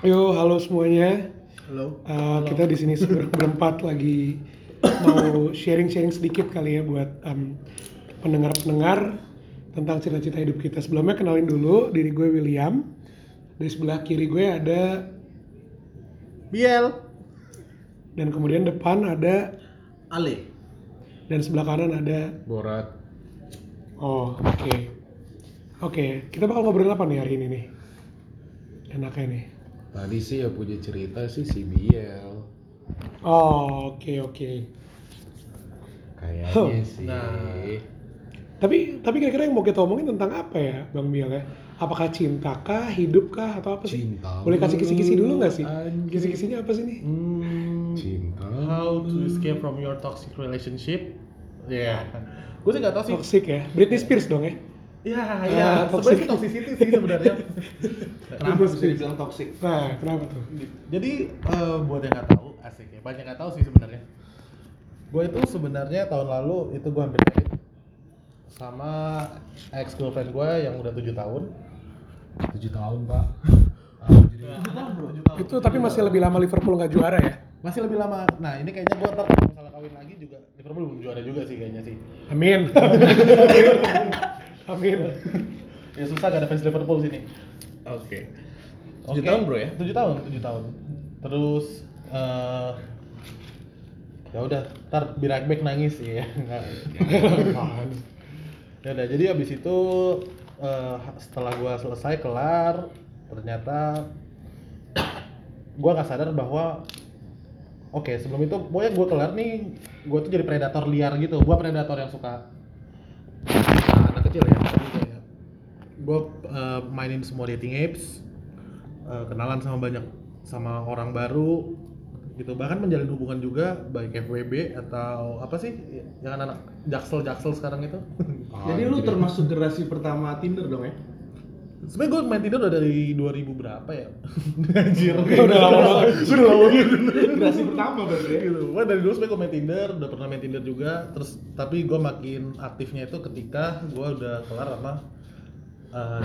Yo, halo semuanya. Halo. Uh, kita di sini ber- berempat lagi mau sharing-sharing sedikit kali ya buat em, pendengar-pendengar tentang cita-cita hidup kita. Sebelumnya kenalin dulu diri gue William. Di sebelah kiri gue ada Biel. dan kemudian depan ada Ale. dan sebelah kanan ada Borat. Oh, oke. Oke, kita bakal ngobrolin apa nih hari ini nih? Enaknya nih. Tadi sih ya punya cerita sih si Biel. Oh, oke oke. Kayaknya Huh. sih. Nah. Tapi tapi kira-kira yang mau kita omongin tentang apa ya, Bang Biel ya? Apakah cinta kah, hidup kah, atau apa sih? Cinta. Boleh kasih kisi-kisi dulu nggak sih? Kisi-kisinya apa sih nih? Hmm, Cinta. how to escape from your toxic relationship? Ya. Gue sih gak tau sih. Toxic ya? Britney Spears dong ya? Iya, iya. toxic. Sebenarnya sih toxicity sih sebenarnya. Kenapa bisa dibilang toxic? Nah, kenapa tuh? Jadi eh, buat yang nggak tahu, asik ya. Banyak nggak tahu sih sebenarnya. Gue itu sebenarnya tahun lalu itu gue hampir married sama ex girlfriend gue yang udah tujuh tahun. 7 tahun, Pak. Tujuh tahun bro. Tujuh tahun. Itu tapi masih lebih lama Liverpool nggak juara ya? masih lebih lama. Nah ini kayaknya gue ntar kalau misalnya kawin lagi juga Liverpool belum juara juga sih kayaknya sih. Amin. Amin. Ya susah gak ada fans Liverpool sini. Oke. Tujuh tahun, bro, ya? Tujuh tahun, tujuh tahun. Terus eh ya udah, ntar back nangis ya. Nggak. ya udah, jadi abis itu eh, setelah gua selesai kelar, ternyata gua nggak sadar bahwa Oke, sebelum itu pokoknya gue kelar nih, gue tuh jadi predator liar gitu. Gue predator yang suka kecil ya. Kayak gue uh, mainin semua dating apps, uh, kenalan sama banyak sama orang baru gitu. Bahkan menjalin hubungan juga baik FWB atau apa sih yang anak jaksel jaksel sekarang itu. Jadi lu termasuk generasi pertama Tinder dong ya? Sebenarnya gue main Tinder udah dari 2000 berapa ya? Anjir. Udah lama banget. Udah lama banget. generasi pertama berarti ya? gitu. Gua dari dulu sebenarnya gue main Tinder, udah pernah main Tinder juga. Terus tapi gue makin aktifnya itu ketika gue udah kelar sama eh,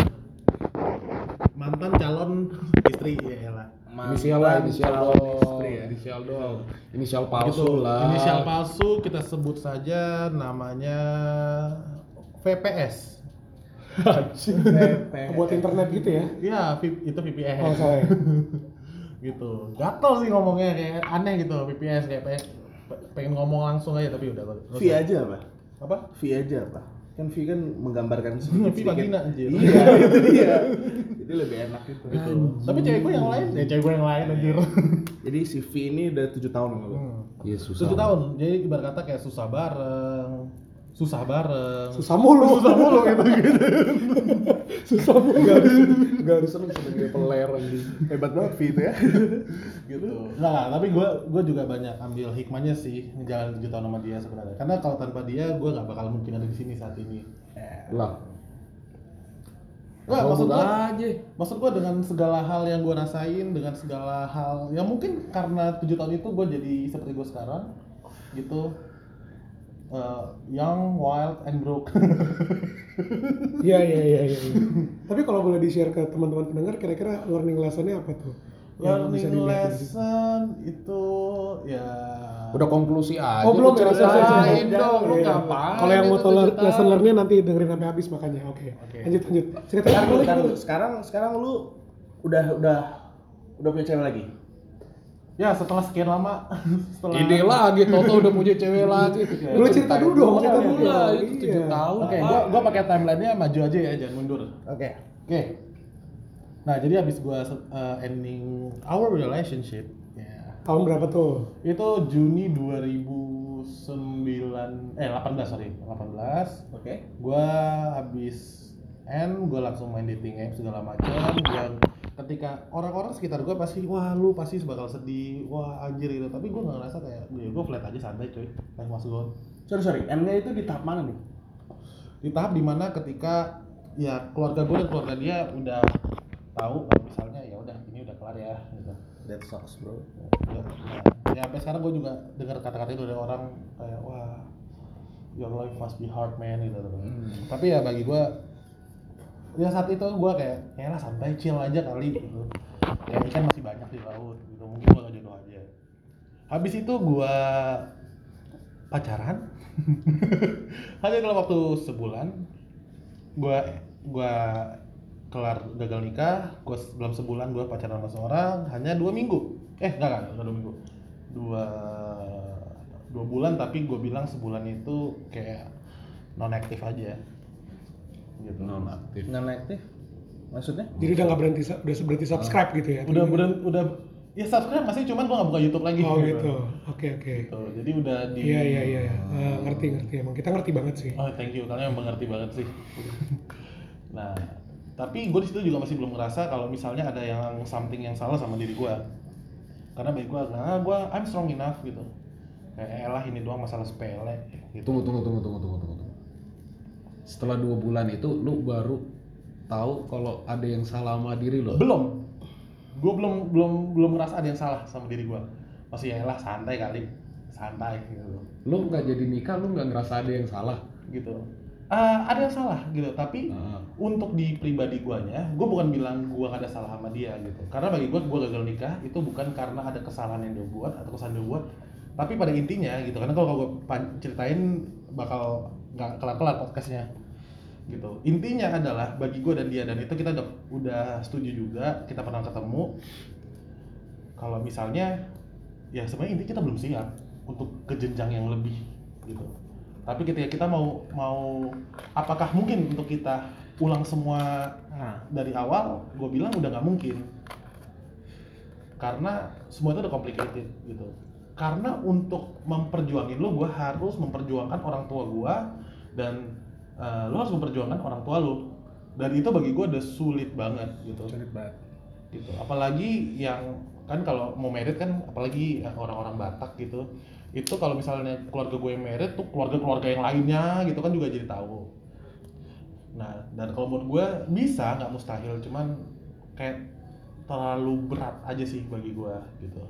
mantan calon istri ya lah. Inisial lah, inisial calon dong. istri ya? Inisial dong. Inisial palsu Gitu. lah. Inisial palsu kita sebut saja namanya VPS. Buat internet gitu ya? Iya, V- itu VPS. Oh, ya? gitu. Gatel sih ngomongnya kayak aneh gitu VPS kayak pe- pengen ngomong langsung aja tapi udah. V aja apa? Apa? V aja apa? Kan V kan menggambarkan V sedikit-sedikit. vagina, anjir. Iya, itu dia. Jadi lebih enak gitu. gitu. Tapi cewek gue yang lain, ya cewek gue yang lain anjir. Jadi si V ini udah tujuh tahun sama lu. Hmm. Iya. Tujuh tahun, jadi ibarat kata kayak susah bareng, susah bareng. Susah mulu. Susah mulu gitu gitu. Susah mulu. Gak harus, gak harus seneng sebagai peler. Hebat banget V itu ya. gitu. Nah, tapi gue gue juga banyak ambil hikmahnya sih ngejalanin tujuh tahun sama dia sebenarnya. Karena kalau tanpa dia gue nggak bakal mungkin ada di sini saat ini. Lah. Nggak, Ngomong maksud gua, aja. maksud gue dengan segala hal yang gue rasain, dengan segala hal yang mungkin karena tujuh tahun itu gue jadi seperti gue sekarang, gitu. Uh, young, wild, and broke. Iya iya iya iya. Tapi kalau boleh di-share ke teman-teman pendengar kira-kira learning lesson-nya apa tuh? Learning lesson itu ya. Udah konklusi aja. Oh belum lu ya, ceritain dong. Lu Iya. ngapain? Kalau yang mau tahu lesson learn-nya nanti dengerin sampai habis makanya. Oke. Oke. Lanjut lanjut. Cerita Sekarang, sekarang, sekarang, sekarang, sekarang lu udah udah udah punya cewek lagi? Ya setelah sekian lama, setelah. Ide lagi, Toto udah punya cewek lagi. Lu cerita dulu dong, cerita dulu. Lah, itu Iya. tujuh tahun. Oke, Pak. gua gua pakai timelinenya maju aja ya, jangan mundur. Oke. Oke. Nah, jadi habis gua uh, ending our relationship, ya. Tahun berapa tuh? Itu Juni 2009 eh 18 sorry, 18. Oke. Gua habis end, gua langsung main dating app segala macam dan ketika orang-orang sekitar gua pasti wah lu pasti bakal sedih, wah anjir gitu. Tapi gua nggak ngerasa kayak ya gua flat aja santai cuy. Must go on. Sorry sorry, M-nya itu di tahap mana nih? di tahap di mana ketika ya keluarga gue dan keluarga dia udah tahu kalau misalnya ya udah ini udah kelar ya gitu That sucks bro. ya, nah, ya sampai sekarang gue juga dengar kata-kata itu dari orang kayak wah your life must be hard man gitu tapi ya bagi gue ya saat itu gue kayak ya lah santai chill aja kali gitu. Ya ikan masih banyak di laut gitu. Mungkin gue jodoh aja. Habis itu gue pacaran. Hanya dalam waktu sebulan gue gua kelar gagal nikah gue dalam sebulan gue pacaran sama seorang hanya dua minggu. Eh enggak enggak, enggak dua minggu. Dua dua bulan tapi gue bilang sebulan itu kayak non aktif aja gitu non aktif non aktif maksudnya Jadi udah nggak berhenti, udah berhenti subscribe gitu ya? udah udah udah ya subscribe masih cuman gue gak buka YouTube lagi Oh gitu, oke oke. Gitu. jadi udah di Iya iya iya, Eh, ngerti ngerti emang kita ngerti banget sih. Oh thank you, kalian mengerti banget sih. nah, tapi gue di situ juga masih belum ngerasa kalau misalnya ada yang something yang salah sama diri gue. Karena bagi gue, nah gue I'm strong enough gitu. Kayak elah ini doang masalah sepele. Gitu. tunggu tunggu tunggu tunggu tunggu tunggu. Setelah dua bulan itu lu baru tahu kalau ada yang salah sama diri lo Belum, gue belum belum belum ngerasa ada yang salah sama diri gue. Masih ya elah santai kali, santai gitu. lu nggak jadi nikah lu nggak ngerasa ada yang salah Gitu. Ah, ada yang salah gitu, tapi Heeh. untuk di pribadi guanya, gue bukan bilang gue ada salah sama dia gitu. Karena bagi gue, gue gagal nikah itu bukan karena ada kesalahan yang dia buat atau kesalahan dia buat, tapi pada intinya gitu. Karena kalau gue ceritain bakal nggak kelar-kelar podcastnya gitu. Intinya adalah bagi gue dan dia dan itu kita udah, udah setuju juga, kita pernah ketemu. Kalau misalnya ya sebenarnya intinya kita belum siap untuk ke jenjang yang lebih gitu. Tapi ketika kita mau mau apakah mungkin untuk kita ulang semua nah dari awal? Gue bilang udah nggak mungkin. Karena semua itu udah complicated gitu. Karena untuk memperjuangin lo, gue harus memperjuangkan orang tua gue dan eh, lo harus memperjuangkan orang tua lo. Dan itu bagi gue udah sulit banget gitu. Sulit banget. Gitu. Apalagi yang kan kalau mau merit kan apalagi orang-orang Batak gitu. Itu kalau misalnya keluarga gue yang merit tuh keluarga-keluarga yang lainnya gitu kan juga jadi tahu. Nah dan kalau menurut gue bisa nggak mustahil. Cuman kayak terlalu berat aja sih bagi gue gitu.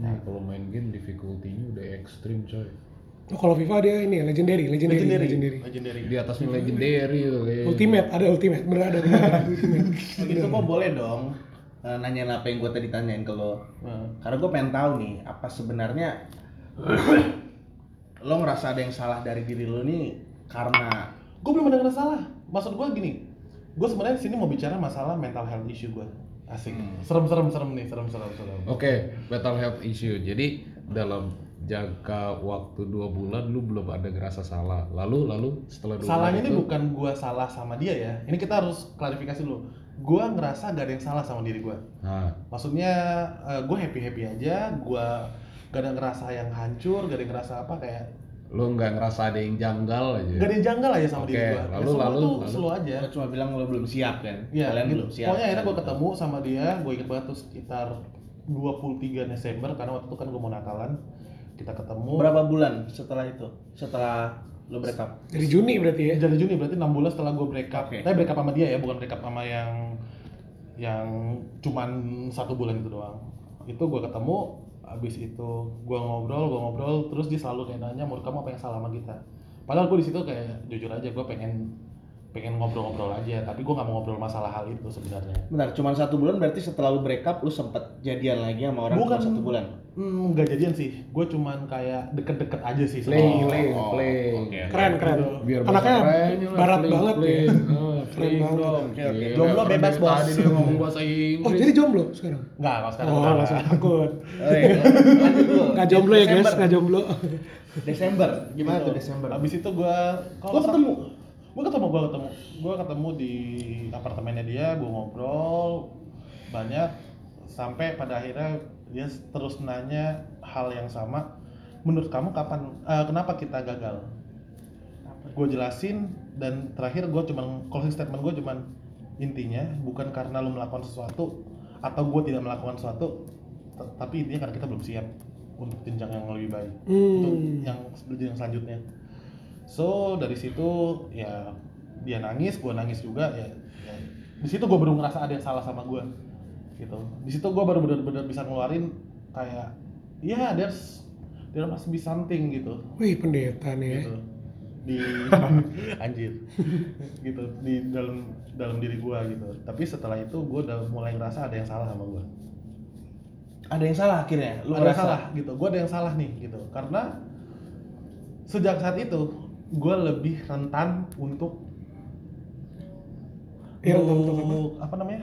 Nah, kalau main game difficulty-nya udah ekstrim coy. Oh, kalau FIFA dia ini ya, legendary, legendary, legendary. legendary. Di atasnya legendary. Ultimate, ada ultimate, bener ada bener ada ultimate. itu kok boleh dong eh, nanyain apa yang gue tadi tanyain ke lo. Nah, karena gue pengen tahu nih apa sebenarnya lo ngerasa ada yang salah dari diri lo nih karena gue belum ada ngerasa salah maksud gue gini gue sebenarnya di sini mau bicara masalah mental health issue gue asik. Serem serem serem nih serem serem serem. Oke, mental health issue. Jadi dalam jangka waktu dua bulan lu belum ada ngerasa salah. Lalu lalu setelah dua salahnya bulan ini itu, bukan gua salah sama dia ya ini kita harus klarifikasi dulu gua ngerasa gak ada yang salah sama diri gua Nah, maksudnya eh, gue happy happy aja gua gak ada ngerasa yang hancur gak ada yang ngerasa apa kayak lu nggak ngerasa ada yang janggal aja. gak ada yang janggal aja sama Oke, diri gua lalu, ya, lalu, tuh lalu. slow aja cuma bilang lo belum siap kan Iya, kalian gitu. belum siap Pokoknya akhirnya gue ketemu sama dia, gue inget banget tuh sekitar 23 Desember karena waktu itu kan gue mau Natalan. Kita ketemu. berapa bulan setelah itu setelah lo break up Dari Juni berarti ya. Jadi Juni berarti 6 bulan setelah gue break up. Oke. Tapi break up sama dia ya, bukan break up sama yang yang cuman satu bulan itu doang. Itu gue ketemu, abis itu gue ngobrol, gue ngobrol, terus dia selalu kayak nanya, menurut kamu apa yang salah sama kita? Padahal gue di situ kayak jujur aja, gue pengen pengen ngobrol-ngobrol aja, tapi gue nggak mau ngobrol masalah hal itu sebenarnya. Bentar, cuma satu bulan berarti setelah lu break up lu sempet jadian lagi sama orang Bukan. satu bulan. Hmm, nggak jadian sih. Gue cuman kayak deket-deket aja sih sama dia. fling, oh. Keren keren. Biar Anaknya lah, barat fling, banget ya. fling. Ah, Keren banget. Oke, oke. Jomblo bebas, Bos. Tadi dia ngomong bahasa Inggris. Oh jadi jomblo sekarang? Nggak, kalau sekarang Oh, langsung takut. Oh, iya. Nggak jomblo ya guys, nggak jomblo. Desember. Gimana Gitu. tuh Desember? Abis itu gue, kalau Lo ketemu? Gue ketemu, gue ketemu. Gue ketemu di apartemennya dia, gue ngobrol banyak sampai pada akhirnya dia terus nanya hal yang sama. Menurut kamu kapan? eh, kenapa kita gagal? Gue jelasin dan terakhir gue cuman closing statement gue cuman intinya bukan karena lo melakukan sesuatu atau gue tidak melakukan sesuatu, tapi intinya karena kita belum siap untuk jenjang yang lebih baik. Itu Hmm. yang jenjang selanjutnya. So dari situ ya dia nangis, gue nangis juga ya. ya. Di situ gue baru ngerasa ada yang salah sama gue, gitu. Di situ gue baru benar-benar bisa ngeluarin kayak, ya there's there must be something gitu. Wih pendeta nih ya. gitu. di anjir gitu di dalam dalam diri gua gitu tapi setelah itu gua udah mulai ngerasa ada yang salah sama gua Ada yang salah akhirnya. Lu ada yang salah gitu gua ada yang salah nih gitu karena sejak saat itu gua lebih rentan untuk Iya, rentan untuk apa? untuk apa namanya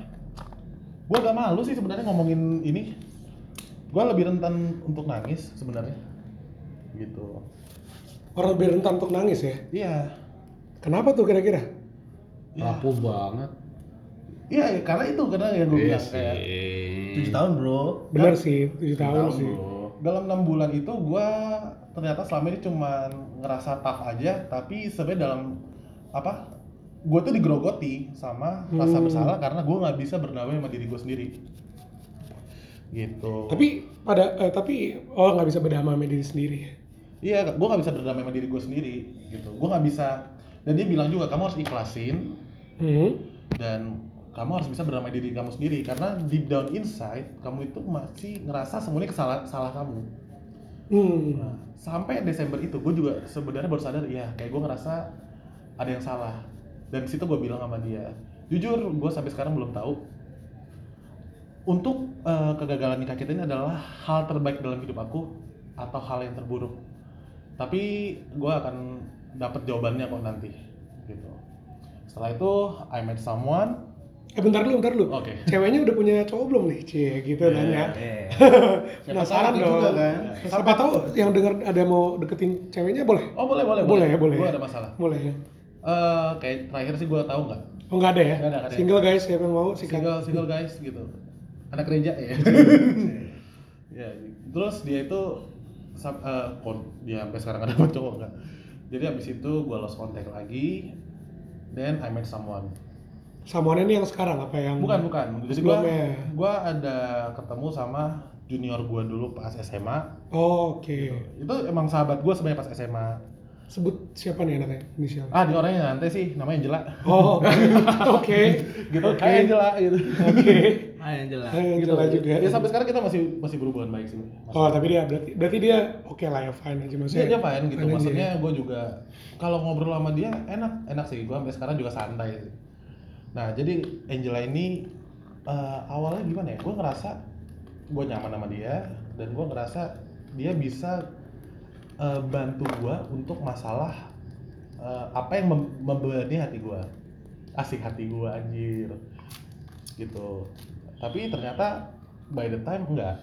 gua gak malu sih sebenarnya ngomongin ini gua lebih rentan untuk nangis sebenarnya gitu Orang lebih rentan untuk nangis ya. iya Kenapa tuh kira-kira? iya Rapuh banget. iya karena itu karena yang gue bilang kayak Tujuh tahun bro. Bener sih, 7 tahun sih. bro. dalam enam bulan itu gua ternyata selama ini cuma ngerasa tough aja tapi sebenarnya dalam apa gue tuh digerogoti sama rasa Hmm. bersalah karena gue nggak bisa berdamai sama diri gue sendiri gitu Tapi pada eh, tapi oh nggak bisa berdamai sama diri sendiri. iya gue nggak bisa berdamai sama diri gue sendiri gitu gue nggak bisa dan dia bilang juga kamu harus ikhlasin Hmm. dan kamu harus bisa berdamai diri kamu sendiri karena deep down inside kamu itu masih ngerasa semuanya kesalahan salah kamu Hmm. Nah, sampai Desember itu gue juga sebenarnya baru sadar ya kayak gue ngerasa ada yang salah. Dan situ gue bilang sama dia jujur gue sampai sekarang belum tahu. Untuk eh, kegagalan nikah kita ini adalah hal terbaik dalam hidup aku atau hal yang terburuk. Tapi gue akan dapat jawabannya kok nanti gitu. Setelah itu I met someone Eh bentar dulu, bentar dulu. Oke. Ceweknya udah punya cowok belum nih? Cie, gitu Iya, nanya. Eh. Penasaran tahu dong. juga kan. Siapa tahu yang dengar ada mau deketin ceweknya boleh? oh boleh boleh Boleh ya, boleh gue ya? ada masalah Boleh ya. Eh, kayak terakhir sih gue tahu nggak Oh nggak ada ya? Nggak ada, nggak ada. Single guys, siapa yang mau sikat? single single guys gitu anak gereja ya ya terus dia itu eh, kon dia sampai sekarang ada cowok enggak jadi habis itu gue lost contact lagi then I met someone Samuannya ini yang sekarang apa yang? bukan bukan jadi gue Sebelumnya. gua ada ketemu sama junior gue dulu pas SMA Oh, oke. itu emang sahabat gue sebenarnya pas SMA Sebut siapa nih anaknya inisial? ah di orangnya nanti sih namanya Angela Oh, oke. gitu Oke. Hai Angela gitu Oke. Ah yang jelas. Eh, gitu Angela juga. ya sampai sekarang kita masih masih berhubungan baik sih Oh, tapi dia berarti berarti dia oke lah ya fine aja maksudnya. Dia, dia fine gitu, fine maksudnya ya. gue juga kalau ngobrol sama dia enak, enak sih. Gue sampai sekarang juga santai sih. Nah jadi Angela ini eh, awalnya gimana ya? Gue ngerasa gue nyaman sama dia dan gue ngerasa dia bisa eh, bantu gue untuk masalah eh, apa yang mem- membebani hati gue, asik hati gue anjir, gitu. Tapi ternyata by the time enggak,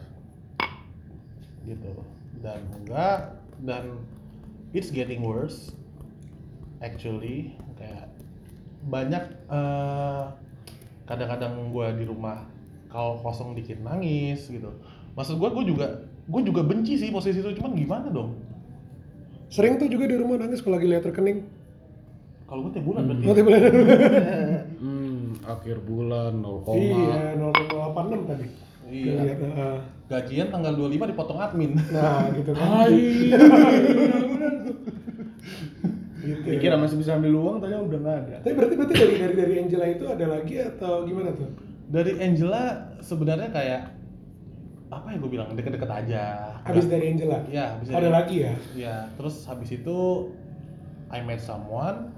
gitu. Dan enggak dan it's getting worse actually banyak eh, kadang-kadang gua di rumah kalau kosong dikit nangis gitu maksud gua gua juga gua juga benci sih posisi itu cuman gimana dong Sering tuh juga di rumah nangis kalau lagi lihat rekening. kalau gua tiap bulan berarti Oh, tiba-tiba. Hmm, akhir bulan 0, Iya, 0,86 tadi. Iya. Lihat, heeh. gajian tanggal 25 dipotong admin Nah, gitu kan. gitu. Dikira masih bisa ambil uang, ternyata udah nggak ada. Tapi berarti berarti dari dari dari Angela itu ada lagi atau gimana tuh? dari Angela sebenarnya kayak apa ya gue bilang deket-deket aja Habis dari Angela. Iya, habis ada dari- lagi ya? Ya, terus habis itu I met someone.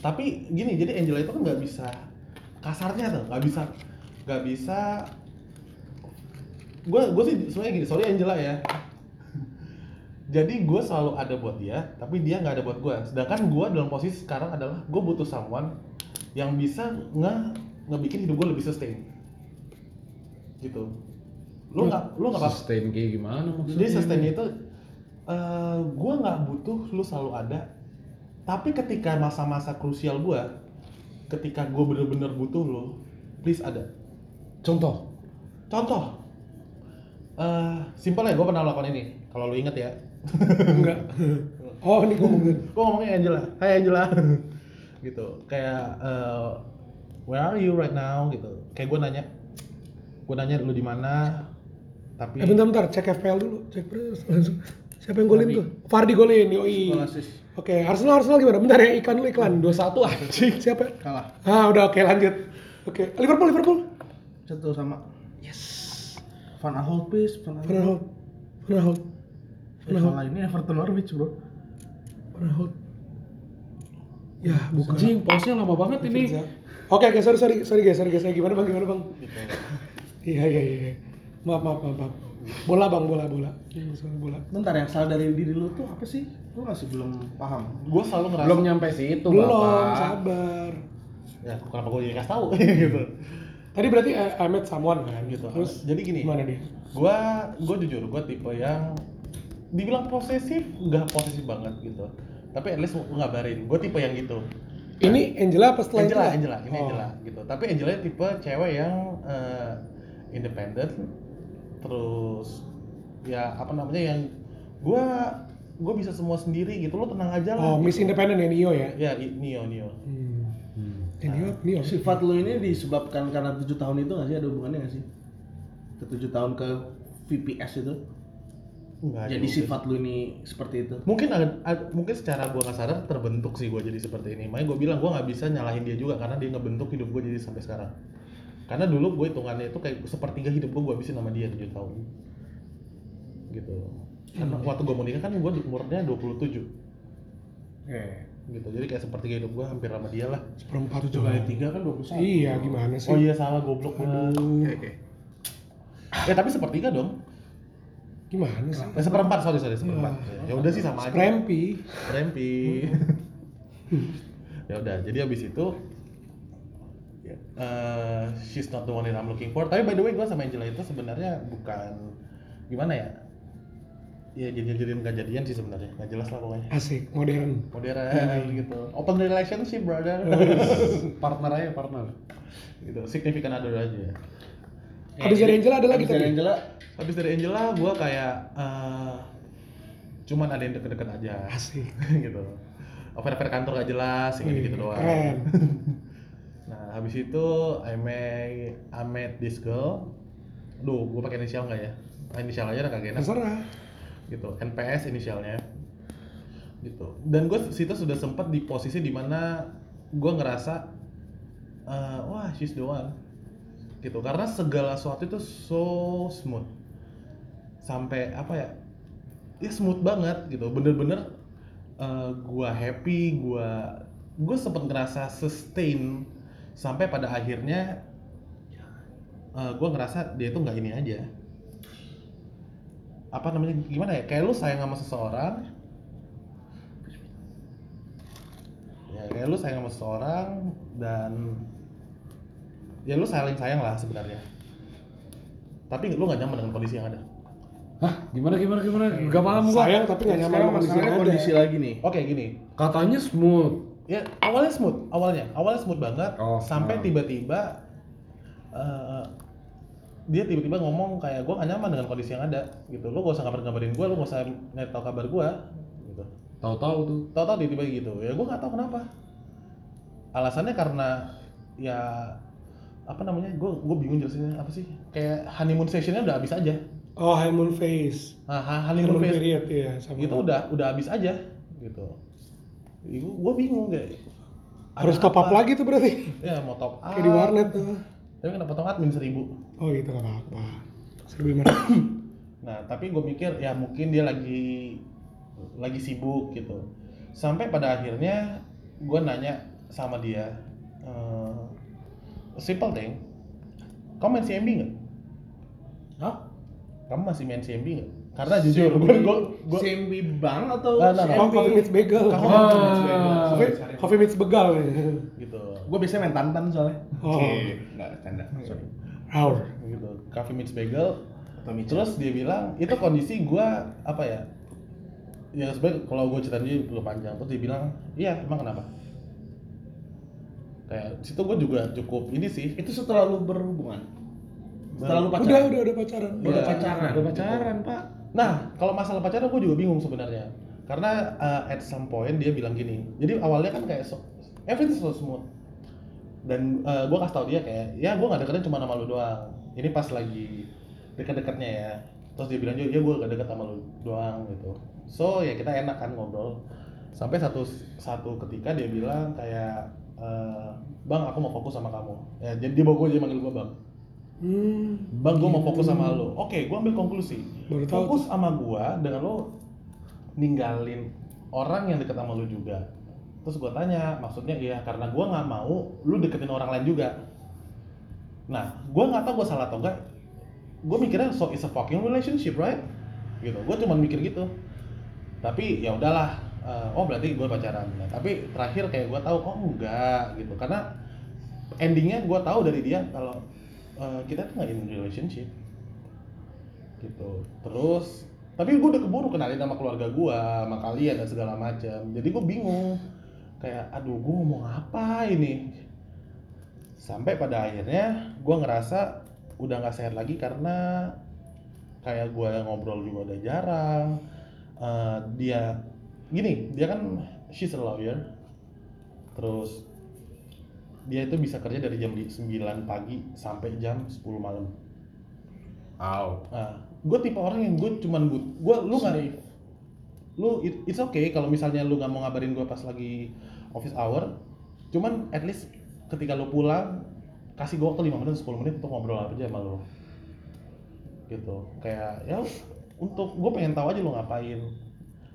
Tapi gini, jadi Angela itu kan nggak bisa kasarnya tuh, nggak bisa, nggak bisa. Gue gue sih sebenarnya gini, sorry Angela ya. Jadi gue selalu ada buat dia, tapi dia nggak ada buat gue. Sedangkan gue dalam posisi sekarang adalah gue butuh someone yang bisa nge ngebikin hidup gue lebih sustain. Gitu. Lo nggak lo nggak Sustain kayak gimana maksudnya? jadi sustainnya itu eh gue nggak butuh lu selalu ada tapi ketika masa-masa krusial gue ketika gue bener-bener butuh lu please ada Contoh. contoh eh simpel ya gue pernah melakukan ini kalau lu inget ya Enggak. Oh, ini ngomongin. gue ngomongnya Angela Hai Angela gitu kayak eh, where are you right now gitu kayak gue nanya gue nanya lu di mana tapi Eh bentar bentar, cek FPL dulu, cek terus langsung. Siapa yang golin tuh? Fardi golin, yoi. Oke, Arsenal Arsenal gimana? Bentar ya, iklan dulu iklan. 21 anjing, siapa? Kalah. Ah, udah oke lanjut. Oke, Liverpool Liverpool. Satu sama. Yes. Van Aanholt please. Van Van Aanholt. Van Aanholt. Eh, salah ini Everton Norwich bro. Raut. Ya, bukan. Anjing, pause-nya lama banget ini. Oke, oke, sorry, sorry, sorry guys, sorry guys. Gimana bang, gimana bang? Iya, iya, iya. Maaf, maaf, maaf, maaf. Bola bang, bola, bola. Bola. Bentar yang salah dari diri lu tuh apa sih? Lu masih belum paham. gue selalu ngerasa Belum nyampe situ, Belum, Bapak. sabar. ya kenapa gue jadi kasih tahu gitu Tadi berarti I, I met someone kan? gitu Terus jadi gini gimana dia? gue gue jujur gue tipe yang dibilang posesif nggak posesif banget gitu tapi at least gue ngabarin gue tipe yang gitu Ini Angela apa setelah Angela itu? Angela ini Oh. Angela gitu tapi Angela tipe cewek yang eh, independen terus ya apa namanya yang gue gue bisa semua sendiri gitu lo tenang aja lah Oh, Miss Independent ya, Nio ya? ya i- Nio Nio Hmm. Eh, Nio, Nio. Sifat lu ini disebabkan karena tujuh tahun itu nggak sih ada hubungannya nggak sih? Ke tujuh tahun ke VPS itu. Nggak Jadi juga. sifat lu ini seperti itu. mungkin ada, ada- mungkin secara gua nggak sadar terbentuk sih gua jadi seperti ini. Makanya gua bilang gua nggak bisa nyalahin dia juga karena dia ngebentuk hidup gua jadi sampai sekarang. Karena dulu gue hitungannya itu kayak sepertiga hidup gua gua habisin sama dia 7 tahun. Gitu. Karena waktu gua mau nikah kan gua umurnya 27 Eh. gitu. Jadi kayak sepertiga hidup gua hampir sama dia lah. Seperempat Tujuh kali tiga kan dua puluh satu. Iya, gimana sih? oh iya salah goblok. Gua Aduh, ya tapi sepertiga dong gimana sih? eh, seperempat sorry sorry seperempat ya udah sih sama aja Sprempi. Rempi. ya udah, jadi habis itu ya, eh, she's not the one that I'm looking for. Tapi by the way, gue sama Angela itu sebenarnya bukan gimana ya? Ya jadi jadian nggak jadian sih sebenarnya, nggak jelas lah pokoknya. Asik, modern. Modern gitu, open relationship brother, Partner aja, partner. gitu, significant other aja. Habis dari Angela ada lagi dari tadi? Angela Habis dari Angela, gue kayak eh, cuman ada yang deket-deket aja, Asik. gitu. Affair-affair kantor gak jelas, yang gitu doang. Keren. Nah, habis itu I met, I met this girl. Duh, gue pakai inisial nggak ya? Ah, Inisial aja udah kagak enak. Terserah. Gitu, NPS inisialnya. Gitu. Dan gue situ sudah sempat di posisi di mana gue ngerasa, eh, wah she's the one. Gitu, karena segala sesuatu itu so smooth. Sampai apa ya? Ya smooth banget gitu, bener-bener eh, gue happy, gue gue sempet ngerasa sustain sampai pada akhirnya eh, gue ngerasa dia itu nggak ini aja. Apa namanya? Gimana ya? Kayak lu sayang sama seseorang. Ya kayak lu sayang sama seseorang dan ya lu saling sayang lah sebenarnya tapi lu nggak nyaman dengan kondisi yang ada Hah, gimana gimana gimana? Gak paham gua. Sayang tapi nggak nyaman sama kondisi masalahnya yang ada. kondisi lagi nih. oke gini Katanya smooth. ya awalnya smooth awalnya awalnya smooth banget Oh, sampai nah. tiba-tiba eh, dia tiba-tiba ngomong kayak gue gak nyaman dengan kondisi yang ada gitu lo gak usah ngabar-ngabarin gue lo gak usah nyari tahu kabar gue gitu Tahu-tahu tuh. tahu-tahu dia tiba gitu ya gue gak tahu kenapa alasannya karena ya apa namanya gue gue bingung jelasinnya apa sih kayak honeymoon sessionnya udah habis aja Oh, honeymoon phase. nah, honeymoon Honeymoon phase period ya sama. gitu udah udah habis aja gitu gue bingung kayak Harus top up lagi tuh berarti. ya mau top up Kayak di warnet tuh. tapi kan potong admin seribu Oh gitu nggak apa-apa. Seribu lima nah tapi gue mikir ya mungkin dia lagi lagi sibuk gitu sampai pada akhirnya gue nanya sama dia eh, simple thing kamu main CMB nggak Hah? kamu masih main CMB nggak karena jujur gue gue gue CMB Bang atau Nah, nah, nah. Oh, coffee meets bagel. Kamu- Wah. Coffee, coffee meets begal. ya. gitu Gue biasanya main tantan soalnya. Oh, Enggak, canda. Sorry. our. gitu coffee meets bagel terus dia bilang itu kondisi gue apa ya ya sebenarnya kalau gue cerita dia perlu panjang terus dia bilang iya emang kenapa kayak situ gue juga cukup ini sih itu setelah lu berhubungan. Setelah lu Udah, pacaran. udah, udah pacaran. Iya. Udah pacaran. Udah pacaran, Pak. nah kalau masalah pacaran gue juga bingung sebenarnya karena uh, at some point dia bilang gini jadi awalnya kan kayak so, everything so smooth dan uh, gue kasih tau dia kayak ya gue gak deketin cuma sama lu doang ini pas lagi deket-deketnya ya terus dia bilang juga ya gue gak deket sama lu doang gitu so ya kita enak kan ngobrol sampai satu satu ketika dia bilang kayak eh, bang aku mau fokus sama kamu. Ya jadi dia bawa gue dia manggil gue bang. Hmm. bang gue mau fokus sama lo. Oke gue ambil konklusi. Baru tahu fokus sama gue dengan lo ninggalin orang yang deket sama lu juga. Terus gue tanya maksudnya iya karena gue nggak mau lu deketin orang lain juga. Nah gue nggak tahu gue salah atau enggak gue mikirnya so it's a fucking relationship right? Gitu. Gue cuma mikir gitu. Tapi ya udahlah eh, oh berarti gue pacaran. Nah, tapi terakhir kayak gue tahu oh enggak gitu. Karena endingnya gue tahu dari dia kalau eh, kita tuh nggak in relationship. Gitu. Terus tapi gue udah keburu kenalin sama keluarga gue sama kalian dan segala macam jadi gue bingung. Kayak aduh gue ngomong apa ini? Sampai pada akhirnya gue ngerasa udah nggak sehat lagi karena kayak gue ngobrol juga udah jarang Eh, dia gini dia kan she's a lawyer. Terus dia itu bisa kerja dari jam 9 pagi sampai jam 10 malam. Aw. Nah, gue tipe orang yang gue cuman but, gue lu nggak lu it- it's okay kalau misalnya lu nggak mau ngabarin gue pas lagi office hour, cuman at least ketika lu pulang kasih gue waktu 5 menit 10 menit untuk ngobrol apa aja sama lu. Gitu. Kayak ya untuk gue pengen tahu aja lu ngapain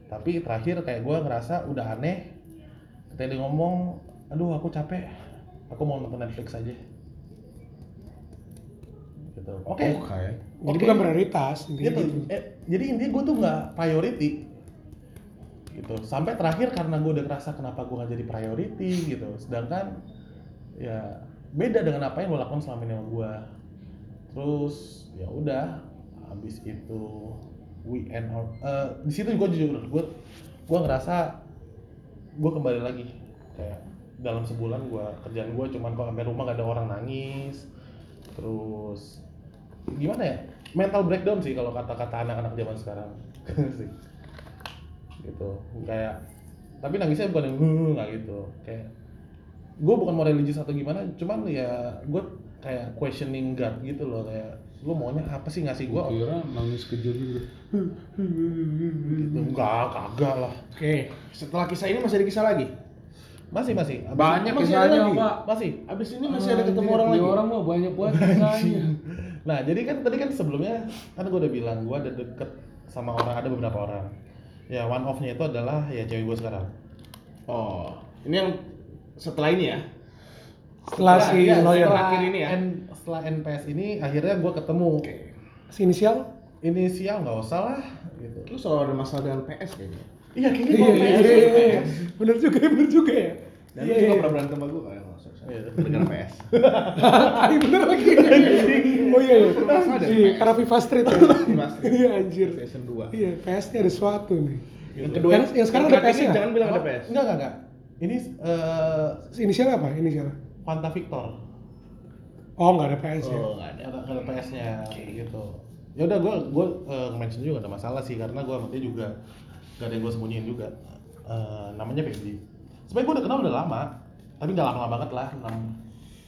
tapi terakhir kayak gue ngerasa udah aneh ketika dia ngomong aduh aku capek aku mau nonton Netflix aja gitu oke Oke. Jadi Oke. bukan prioritas gitu. gitu. Eh, jadi intinya gue tuh nggak priority gitu sampai terakhir karena gue udah ngerasa kenapa gue nggak jadi priority gitu sedangkan ya beda dengan apa yang lo lakukan selama ini sama gue terus ya udah habis itu we end our, eh, di situ gue jujur gue gue ngerasa gue kembali lagi. Kayak dalam sebulan gue kerjaan gue cuman kalau sampai rumah gak ada orang nangis. Terus gimana ya? Mental breakdown sih kalau kata-kata anak-anak zaman sekarang. Gitu. Kayak tapi nangisnya bukan yang "Huh," nggak gitu. Kayak gue bukan mau religius atau gimana cuman ya gue kayak questioning God gitu loh. Kayak lu maunya apa sih ngasih gue Kira nangis kejut gitu. Gitu enggak kagak lah Oke, setelah kisah ini masih ada kisah lagi? masih masih Abis- Banyak masih ada kisahnya, lagi? Pak. masih Abis ini masih ada ketemu orang lagi? orang mah banyak banget kisahnya. Nah, jadi kan tadi kan sebelumnya kan gue udah bilang gue ada deket sama orang ada beberapa orang. Ya one off-nya itu adalah ya cewek gue sekarang. Oh, ini yang setelah ini ya? Setelah Ya, si ya, lawyer setelah akhir ini ya? N- setelah NPS ini akhirnya gue ketemu. si inisial Inisial nggak usah lah gitu. Lu selalu ada masalah dengan PS kayaknya. Iya kayaknya iya iya PS, iya iya. PS. bener juga ya bener juga ya Dan Iya, juga iya. pernah berantem sama gue kan? Iya. Dengan PS. ah bener lagi oh iya iya PS. karena FIFA Street ya iya anjir PlayStation 2. iya PS nya ada sesuatu nih Yang kedua, Yang- yang sekarang ada terakhir PS -nya? Jangan bilang ada PS. Enggak enggak enggak. Ini eh Si inisial apa inisial Fanta Victor. oh nggak ada PS ya Oh, nggak ada. ada, ada PS-nya gitu. Ya udah gue gue uh, mention juga gak ada masalah sih karena gue sama dia juga gak ada yang gue sembunyiin juga. Eh, namanya Febri. Sebenarnya gue udah kenal udah lama, tapi nggak lama-lama banget lah.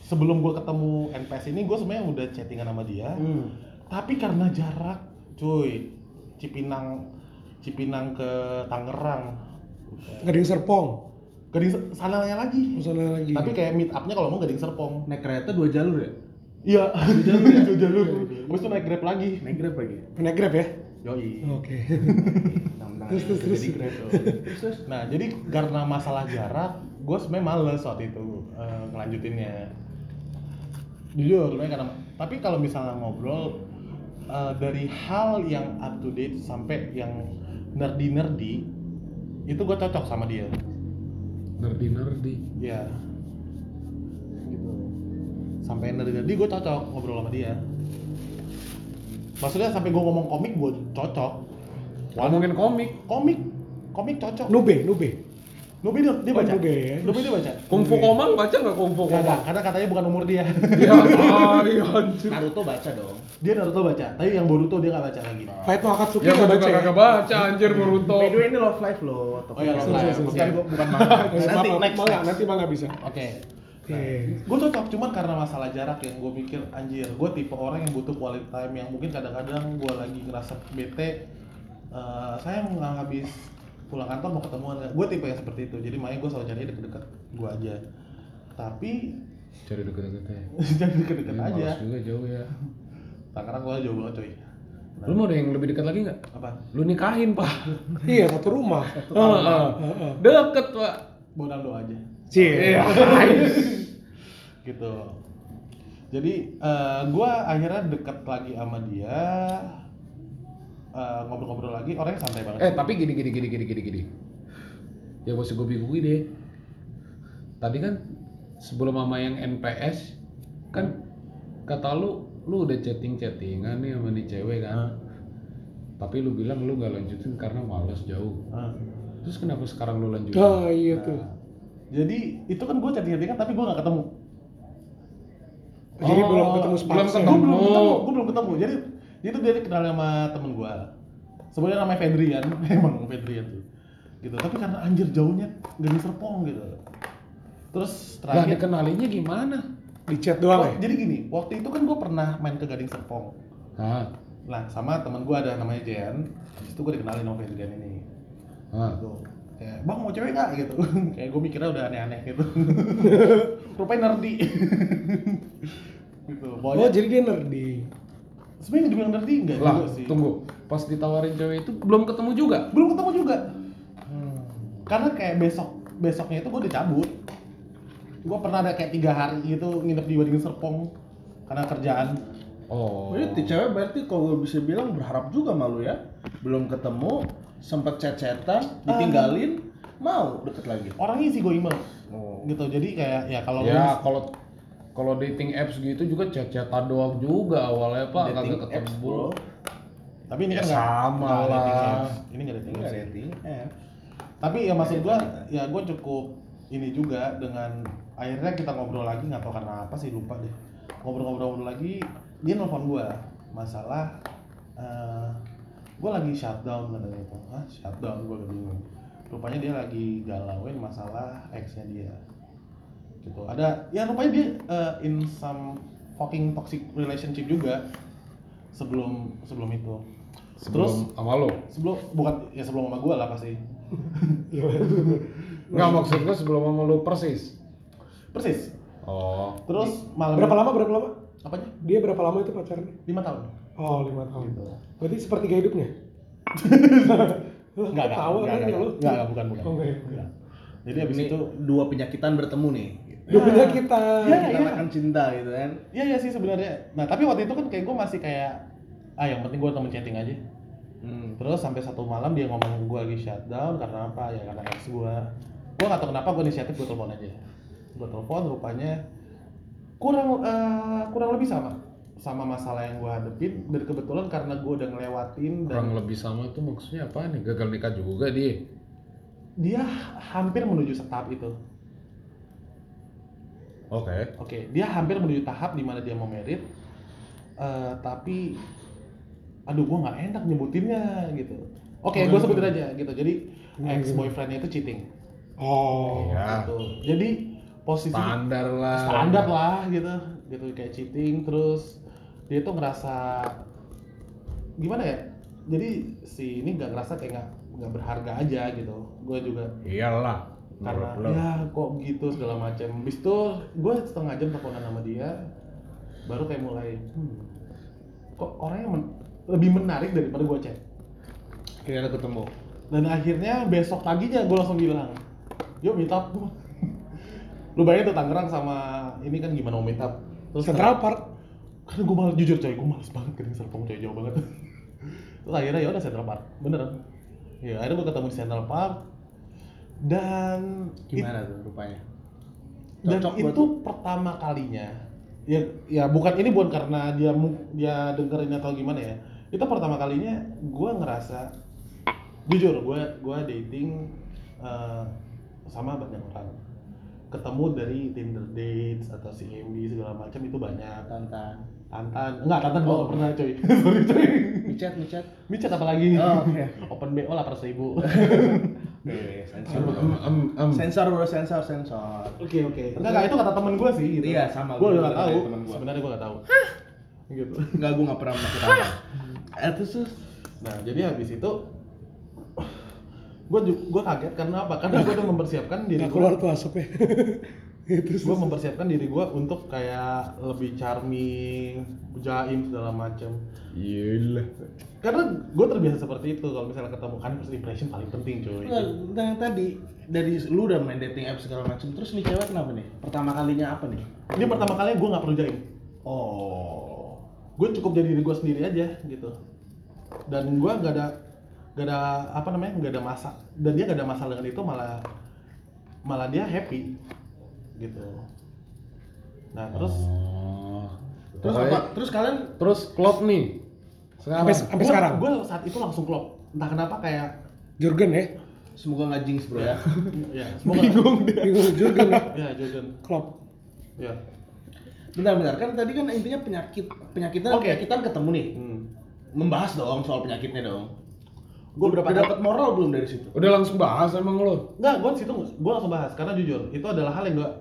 Sebelum gue ketemu NPS ini gue sebenarnya udah chattingan sama dia. Hmm. Tapi karena jarak, cuy, Cipinang Cipinang ke Tangerang. Gading Serpong Gading sananya lagi. sana lagi Tapi kayak meet up-nya kalau mau Gading Serpong. Naik kereta dua jalur ya? Iya, dua jalur, dua jalur. Habis itu naik Grab lagi. Naik Grab lagi. naik grab ya Yoi. oke terus terus terus Jadi Grab tuh. Nah, jadi karena masalah jarak, gue sebenarnya males waktu itu eh, ngelanjutinnya. Jujur, sebenarnya karena tapi kalau misalnya ngobrol eh, dari hal yang up to date sampai yang nerdy nerdy itu gue cocok sama dia. Nerdi nerdi. Ya. Gitu. Sampai nerdy nerdy gue cocok ngobrol sama dia. Maksudnya sampai gue ngomong komik gue cocok. Ngomongin komik. komik komik cocok nube nube Nubi dia, dia Oh, baca Nube ya. Nubi dia baca Kungfu Komang baca nggak Kungfu Nggak, nggak, Komang? karena katanya bukan umur dia iya anjir. Naruto baca dong. dia Naruto baca tapi yang Boruto dia nggak baca lagi Fight no Akatsuki Ya, nggak baca ya kagak baca anjir Boruto. By the way ini love life loh. Oh iya, love life. Bukan- bukan manga. Eh, Nanti, next. nanti mah nggak bisa oke Oke. gue cocok cuman karena masalah jarak yang gue mikir anjir gue tipe orang yang butuh quality time yang mungkin kadang-kadang gue lagi ngerasa bete eh, saya nggak habis pulang kantor mau ketemuan gue tipe yang seperti itu jadi makanya gue selalu cari deket-deket gue aja tapi Cari deket-deket ya. jangan deket-deket Ini aja juga jauh ya. Tangerang gue jauh banget coy Lu mau ada yang lebih dekat lagi nggak? apa Lu nikahin pak. Iya, satu rumah. Heeh. Heeh. Deket pak. Bonaldo aja Cie. Gitu jadi eh, gua akhirnya deket lagi sama dia eh, ngobrol-ngobrol lagi orangnya santai banget Eh tapi gini gini gini gini gini gini. Yang masih gue bingungin deh. Tadi kan sebelum mama yang NPS kan kata lu lu udah chatting chattingan nih sama nih cewek kan. Tapi lu bilang lu nggak lanjutin karena malas jauh. Ah. Terus kenapa sekarang lu lanjutin? Oh iya tuh. jadi itu kan gue chatting-chattingan tapi gue gak ketemu Jadi Oh, belum ketemu belum ketemu. gue belum ketemu gue belum ketemu jadi dia tuh dia kenal sama temen gue sebenarnya namanya Fedrian emang Fedrian tuh gitu tapi karena anjir jauhnya gak di Serpong gitu terus Lah terakhir dikenalinya gimana? Di chat doang Oh, ya? jadi gini waktu itu kan gue pernah main ke Gading Serpong Hah? Nah, sama teman gue ada namanya Jen. Habis itu gue dikenalin sama Fedrian ini. Hah? Gitu. Kayak, bang mau cewek gak? Gitu. Kayak gue mikirnya udah aneh-aneh gitu. Rupanya nerdy. gitu. Oh Pokoknya, jadi dia nerdy. sebenarnya dibilang nerdy enggak Lah, juga sih. tunggu. Pas ditawarin cewek itu belum ketemu juga. Belum ketemu juga. Karena kayak besok besoknya itu gue dicabut. Gue pernah ada kayak tiga hari gitu nginep di Wading Serpong karena kerjaan. Oh. Oh, iya, tuh cewek berarti kalau gue bisa bilang berharap juga malu ya. Belum ketemu, sempet chat-chatan, ditinggalin, mau deket lagi. Orangnya isi gue email. Oh. Gitu. Jadi kayak ya kalau Ya kalau kalau dating apps gitu juga chat-chatan doang juga awalnya pak Dating kagak apps, ketemu. bro. Tapi ini Ya kan sama lah. Ini nggak dating apps. dating apps. Tapi ya maksud gua, ya gua cukup ini juga dengan akhirnya kita ngobrol lagi nggak tahu karena apa sih lupa deh. Ngobrol-ngobrol lagi, dia nelfon gua masalah eh gua lagi shutdown katanya itu. Hah, shutdown udah bingung. Rupanya dia lagi galauin masalah ex-nya dia. Gitu. Ada ya rupanya dia eh, in some fucking toxic relationship juga sebelum sebelum itu. Terus Sebelum sama lo? sebelum bukan ya sebelum sama gua lah pasti Nggak maksud gua sebelum sama lo persis. persis Oh. terus malam Berapa lama? Berapa lama? apanya Dia berapa lama itu pacarnya? lima tahun Oh lima tahun. Gitu. Berarti sepertiga hidupnya? enggak enggak Tahu enggak kan enggak, ya lu? enggak, enggak, bukan bukan Oh, enggak, ya? Enggak. jadi habis Ini itu dua penyakitan bertemu nih. Dua kita. Iya, Kita iya. akan cinta gitu kan. iya iya sih sebenarnya nah tapi waktu itu kan kayak gue masih kayak ah yang penting gue temen chatting aja Hmm. terus sampai satu malam dia ngomong gue lagi shutdown karena apa ya karena ex gue gue nggak tahu kenapa gue inisiatif gue telepon aja gue telepon rupanya kurang eh, kurang lebih sama sama masalah yang gue hadepin dan kebetulan karena gue udah ngelewatin dan Kurang lebih sama tuh maksudnya apa nih? Gagal nikah juga dia. dia hampir menuju tahap itu. Oke. Oke, dia hampir menuju tahap di mana dia mau merit, eh, tapi, aduh, gua nggak enak nyebutinnya gitu. Oke, gue sebutin aja gitu. Jadi ex boyfriendnya itu cheating. Oh. Iya. Gitu. Jadi posisi Standar lah. standar lah gitu, gitu kayak cheating. Terus dia tuh ngerasa gimana ya? Jadi si ini nggak ngerasa kayak nggak nggak berharga aja gitu. Gue juga Iyalah. karena lo. ya kok gitu segala macam bis itu gue setengah jam teleponan sama dia baru kayak mulai hmm, kok orangnya men- lebih menarik daripada gue chat Akhirnya ketemu. dan akhirnya besok paginya gue langsung bilang yuk meet up lu bayangin tuh Tangerang sama ini kan gimana mau meet up terus Central Park. Karena gue malah jujur coy gue males banget ke Serpong coy jauh banget. Terus akhirnya ya udah Central Park beneran. Ya akhirnya gue ketemu di Central Park. Dan Gimana tuh rupanya? dan Cocok buat itu pertama kalinya. Ya ya bukan ini bukan karena dia dia dengerin atau gimana ya. Itu pertama kalinya gue ngerasa jujur gue gue dating eh, sama banyak orang. Ketemu dari Tinder dates atau CMB segala macam itu banyak. Tantan. Tantan enggak Tantan gue Oh. nggak pernah coy sorry coy Micet, micet. micet apa lagi Oh, oke. open BO lah ribu Eh, Em, sensor. em, em, em. Sensor bro, sensor, sensor. Oke oke. Enggak enggak itu kata temen gue sih gitu. Iya, sama, Gue gua udah tahu. gua. Sebenarnya gue nggak tahu. Gitu. Enggak, gue nggak pernah melakukan. Eh, terus terus. Nah jadi habis itu gue gue kaget karena apa? Karena gue udah mempersiapkan diri gue. keluar tuh asapnya. gue mempersiapkan diri gue untuk kayak lebih charming, jaim segala macam. Iya. Karena gue terbiasa seperti itu kalau misalnya ketemu kan first impression paling penting cuy. Tentang yang tadi dari lu udah main dating apps segala macam terus nih cewek kenapa nih? Pertama kalinya apa nih? Ini pertama kali gue nggak perlu jaim. Oh. Gue cukup jadi diri gue sendiri aja gitu. Dan gue gak ada gak ada apa namanya gak ada masa dan dia gak ada masalah dengan itu malah malah dia happy gitu. Nah terus Oh. Terus Pokoknya- apa? Terus kalian Terus klop nih. Sekarang. sampai sampai gua- sekarang gue saat itu langsung klop. Entah kenapa kayak Jurgen ya semoga nggak jinx bro ya. ya semoga bingung dia. bingung Jurgen ya Ya Jurgen. Klopp Ya. Bentar kan tadi kan intinya penyakit penyakitnya Oke. penyakitan ketemu nih. Hmm. Membahas dong soal penyakitnya dong. Gue berapa Udah dapat moral belum dari situ? Udah langsung bahas emang lo. Enggak, gue situ gue langsung bahas. Karena jujur itu adalah hal yang gak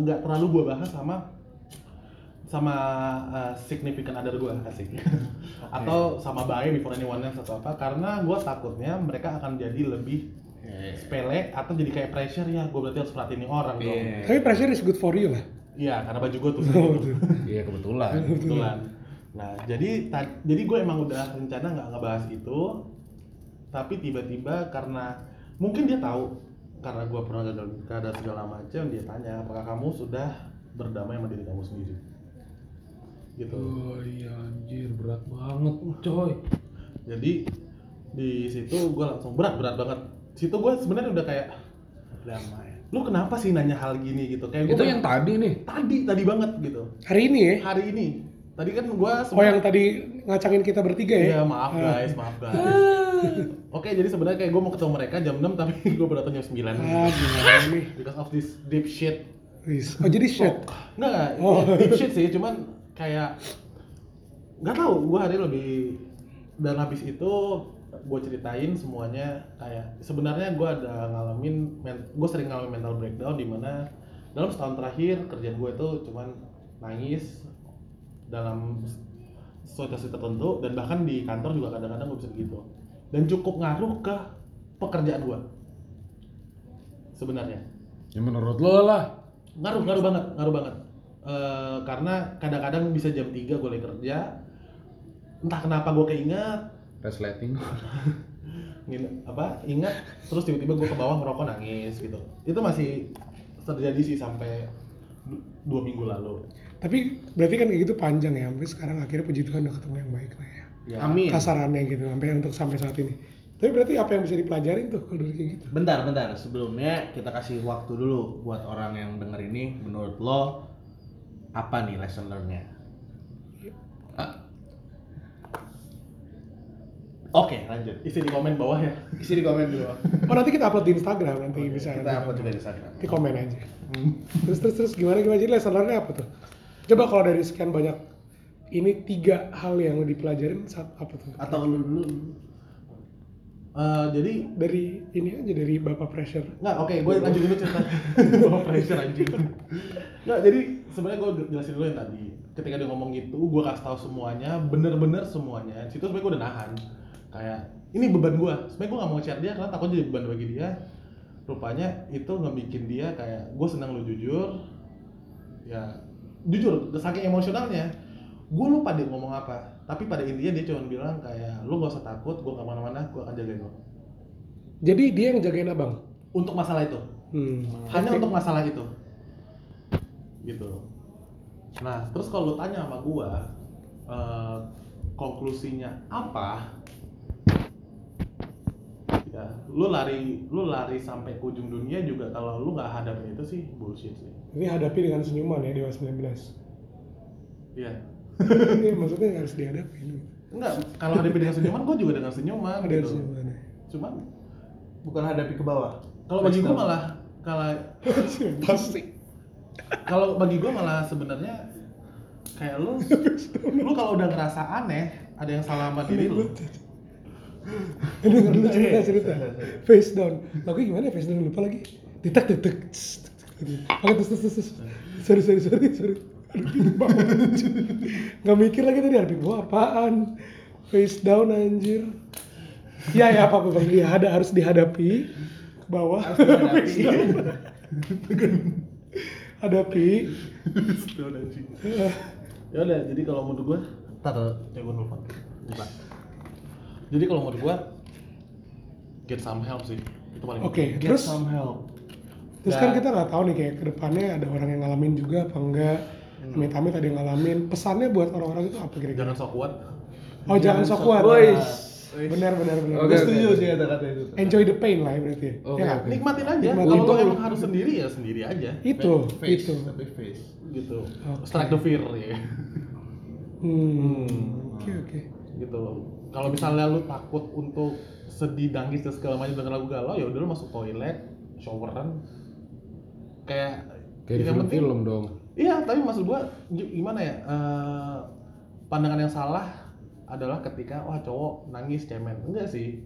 nggak terlalu gue bahas sama sama eh, significant other gue asik. Atau sama bayi before anyone else atau apa. Karena gue takutnya mereka akan jadi lebih sepele atau jadi kayak pressure ya gue berarti harus perhatiin nih orang dong. Iya. tapi pressure is good for you lah. Iya karena baju gue tuh. Oh, tuh. Iya kebetulan. kebetulan. Nah jadi jadi gue emang udah rencana nggak ngebahas itu tapi tiba-tiba karena mungkin dia tahu karena gue pernah gagal nikah dan segala macam dia tanya apakah kamu sudah berdamai sama diri kamu sendiri? Gitu. Oh iya anjir berat banget coy. jadi di situ gue langsung berat berat banget. Situ gue sebenarnya udah kayak Damai. lu kenapa sih nanya hal gini? Gitu. Kayak Itu gue yang tadi nih. tadi tadi banget gitu. Hari ini ya? Hari ini tadi kan gue oh yang tadi ngacangin kita bertiga ya? Iya maaf guys, maaf guys. Oke jadi sebenarnya kayak gue mau ketemu mereka jam 6 tapi gue baru datang jam 9 ah gimana nih Because of this deep shit. Oh jadi shit? Enggak, enggak, Oh. ya, deep shit sih, cuman kayak Gak tau, gue hari lebih Dan habis itu gue ceritain semuanya kayak sebenarnya gue ada ngalamin gue sering ngalamin mental breakdown di mana dalam setahun terakhir kerjaan gue itu cuman nangis dalam situasi tertentu dan bahkan di kantor juga kadang-kadang gue bisa begitu. Dan cukup ngaruh ke pekerjaan gue sebenarnya. Ya menurut lo lah. ngaruh ngaruh banget ngaruh banget. Eh, karena kadang-kadang bisa jam 3 gue lagi kerja entah kenapa gue keinget. Resleting. apa ingat terus tiba-tiba gue ke bawah ngerokok nangis gitu. Itu masih terjadi sih sampai du- dua minggu lalu tapi berarti kan kayak gitu panjang ya sampai sekarang akhirnya puji Tuhan udah ketemu yang baik lah ya ya Amin. kasarannya gitu sampai untuk sampai saat ini tapi berarti apa yang bisa dipelajarin tuh kalau dari kayak gitu Bentar, bentar. Sebelumnya kita kasih waktu dulu buat orang yang denger ini. Menurut lo apa nih lesson learn-nya? Oke, lanjut. isi di komen bawah ya Isi di komen dulu. oh nanti kita upload di Instagram nanti bisa Kita upload juga di Instagram. di komen aja terus terus terus gimana gimana jadi lesson learn-nya apa tuh coba kalau dari sekian banyak ini tiga hal yang lo dipelajarin saat apa tuh? Atau lu dulu. Eh, jadi dari ini aja dari bapak pressure. Nggak oke gue lanjut dulu cerita. Bawa pressure anjing. Nggak jadi sebenarnya gue jelasin dulu yang tadi. Ketika dia ngomong gitu gue kasih tahu semuanya bener-bener semuanya. Situ sebenarnya gue udah nahan. Kayak ini beban gue sebenarnya gue nggak mau share dia karena takut jadi beban bagi dia. Rupanya itu ngebikin dia kayak gue senang lu jujur. Ya jujur saking emosionalnya gue lupa dia ngomong apa. Tapi pada intinya dia cuma bilang kayak lu gak usah takut gue gak mana-mana gue akan jagain lo. Jadi dia yang jagain abang? Untuk masalah itu. Hmm. hanya untuk masalah itu. Gitu. Nah terus kalau lu tanya sama gua eh, konklusinya apa ya lu lari lu lari sampai ke ujung dunia juga kalau lu nggak hadapin itu sih bullshit sih. Ini hadapi dengan senyuman ya Dewa 19 iya. Ini maksudnya harus dihadapin. Enggak kalau hadapi dengan senyuman gua juga dengan senyuman ada gitu. senyuman ya. Cuman Bukan hadapi ke bawah. kalau bagi gua malah kalau pasti. kalau bagi gua malah sebenarnya kayak lu lu kalau udah ngerasa aneh ada yang salah sama diri lu denger dulu cerita cerita. face down. Lagu gimana? Ya face down lupa lagi. Detek detek oke terus terus terus. Sorry sorry sorry sorry. Nggak mikir lagi tadi harus gua apaan? Face down anjir. Ya ya apa apa bang. Ya ada harus dihadapi. Ke bawah face down. Hadapi. Ya udah sih. Ya udah, jadi kalau menurut gua, tar ya gua nelfon. Coba. Jadi kalau menurut gua get some help sih. Itu paling Oke, penting. Get terus some help. terus Ya. kan kita nggak tahu nih kayak ke depannya ada orang yang ngalamin juga apa enggak. Hmm. Amit-amit ada yang ngalamin. Pesannya buat orang-orang itu apa kira-kira? Jangan sok kuat. Oh jangan sok kuat. Boys. Benar benar benar. Oke, Gue setuju sih kata-kata itu. Enjoy the pain lah ya berarti. ya. Oke, Ya nggak? oke. Nikmatin aja. Nikmatin. Kalau lo emang harus sendiri ya sendiri aja. Itu, face, itu. tapi face. Gitu. Oke. Strike the fear ya. Hmm. Oke oke. gitu kalau misalnya lu takut untuk sedih nangis dan segala macam dengan lagu galau ya udah lu masuk toilet showeran. Kayak Kayak yang penting- film-film dong. iya tapi maksud gua gi- gimana ya eh, pandangan yang salah adalah ketika wah cowok nangis cemen. Enggak sih.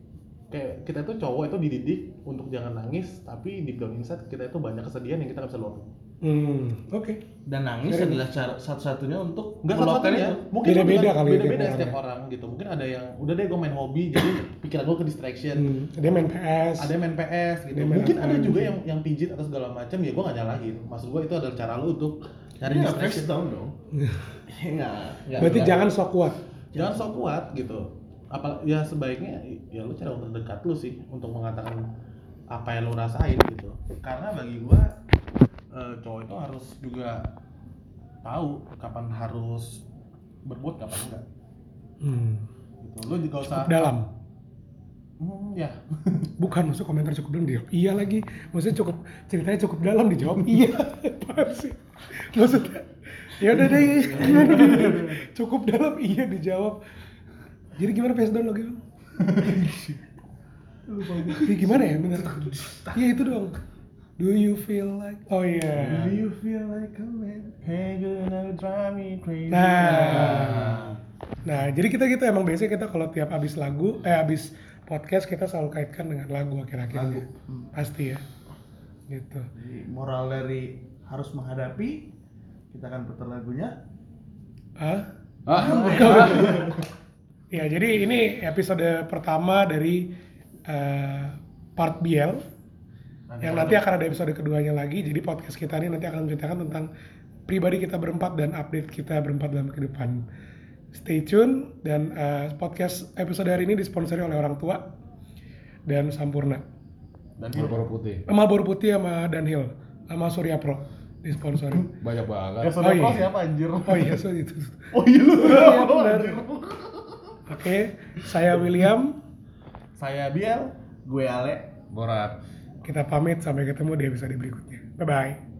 Kayak kita itu cowok itu dididik untuk jangan nangis tapi di down inside kita itu banyak kesedihan yang kita nggak bisa luapin Hmm. Oke. Dan nangis Keren. adalah cara satu-satunya untuk Enggak meluapkan satu-satunya. itu. Mungkin Beda-beda kali ya beda-beda tiap setiap orang orang gitu. Mungkin ada yang udah deh gue main hobi jadi pikiran gue ke distraction. Hmm. Dia main PS. Ada yang main PS gitu. Main Mungkin ada juga gitu. yang yang pijit atau segala macam ya gue gak nyalahin. Maksud gue itu adalah cara lu untuk cari ya distraction. down dong. Enggak. enggak. Berarti enggak. jangan sok kuat. Jangan sok kuat gitu. Apa ya sebaiknya ya lu cari orang terdekat lu sih untuk mengatakan apa yang lu rasain gitu. Karena bagi gue eh, cowok itu harus juga tahu kapan harus berbuat kapan enggak. Hmm. gitu. Lu juga usah Cukup dalam. Hmm, ya. Bukan maksud komentar cukup dalam dijawab. Iya lagi. Maksudnya cukup ceritanya cukup dalam dijawab. iya. Apaan sih? Maksudnya ya udah deh cukup dalam iya dijawab jadi gimana face down lagi bang? Iya, gimana ya bener iya itu dong do you feel like oh iya you feel like a man? Hey, gonna drive me crazy. Nah. Nah, jadi kita gitu emang biasanya kita kalau tiap habis lagu, eh habis podcast kita selalu kaitkan dengan lagu akhir-akhirnya. Pasti ya. Gitu. Jadi moral dari harus menghadapi kita akan putar lagunya. Ah? Ah, Ya, jadi ini episode pertama dari eh, part BL yang nanti akan ada episode keduanya lagi. Jadi podcast kita ini nanti akan menceritakan tentang pribadi kita berempat dan update kita berempat dalam kehidupan. Stay tune dan eh, podcast episode hari ini disponsori oleh orang tua dan Sampurna. Dan Marlboro putih. Marlboro Putih sama Dunhill sama Surya Pro disponsori. Banyak banget. Ya saudara Oh, Pro iya. siapa anjir? Oh iya, so itu. Oh iya lu. Iya, benar. Oke, saya William. Saya Biel. Gue Ale. Borat. Kita pamit sampai ketemu di episode berikutnya. Bye bye.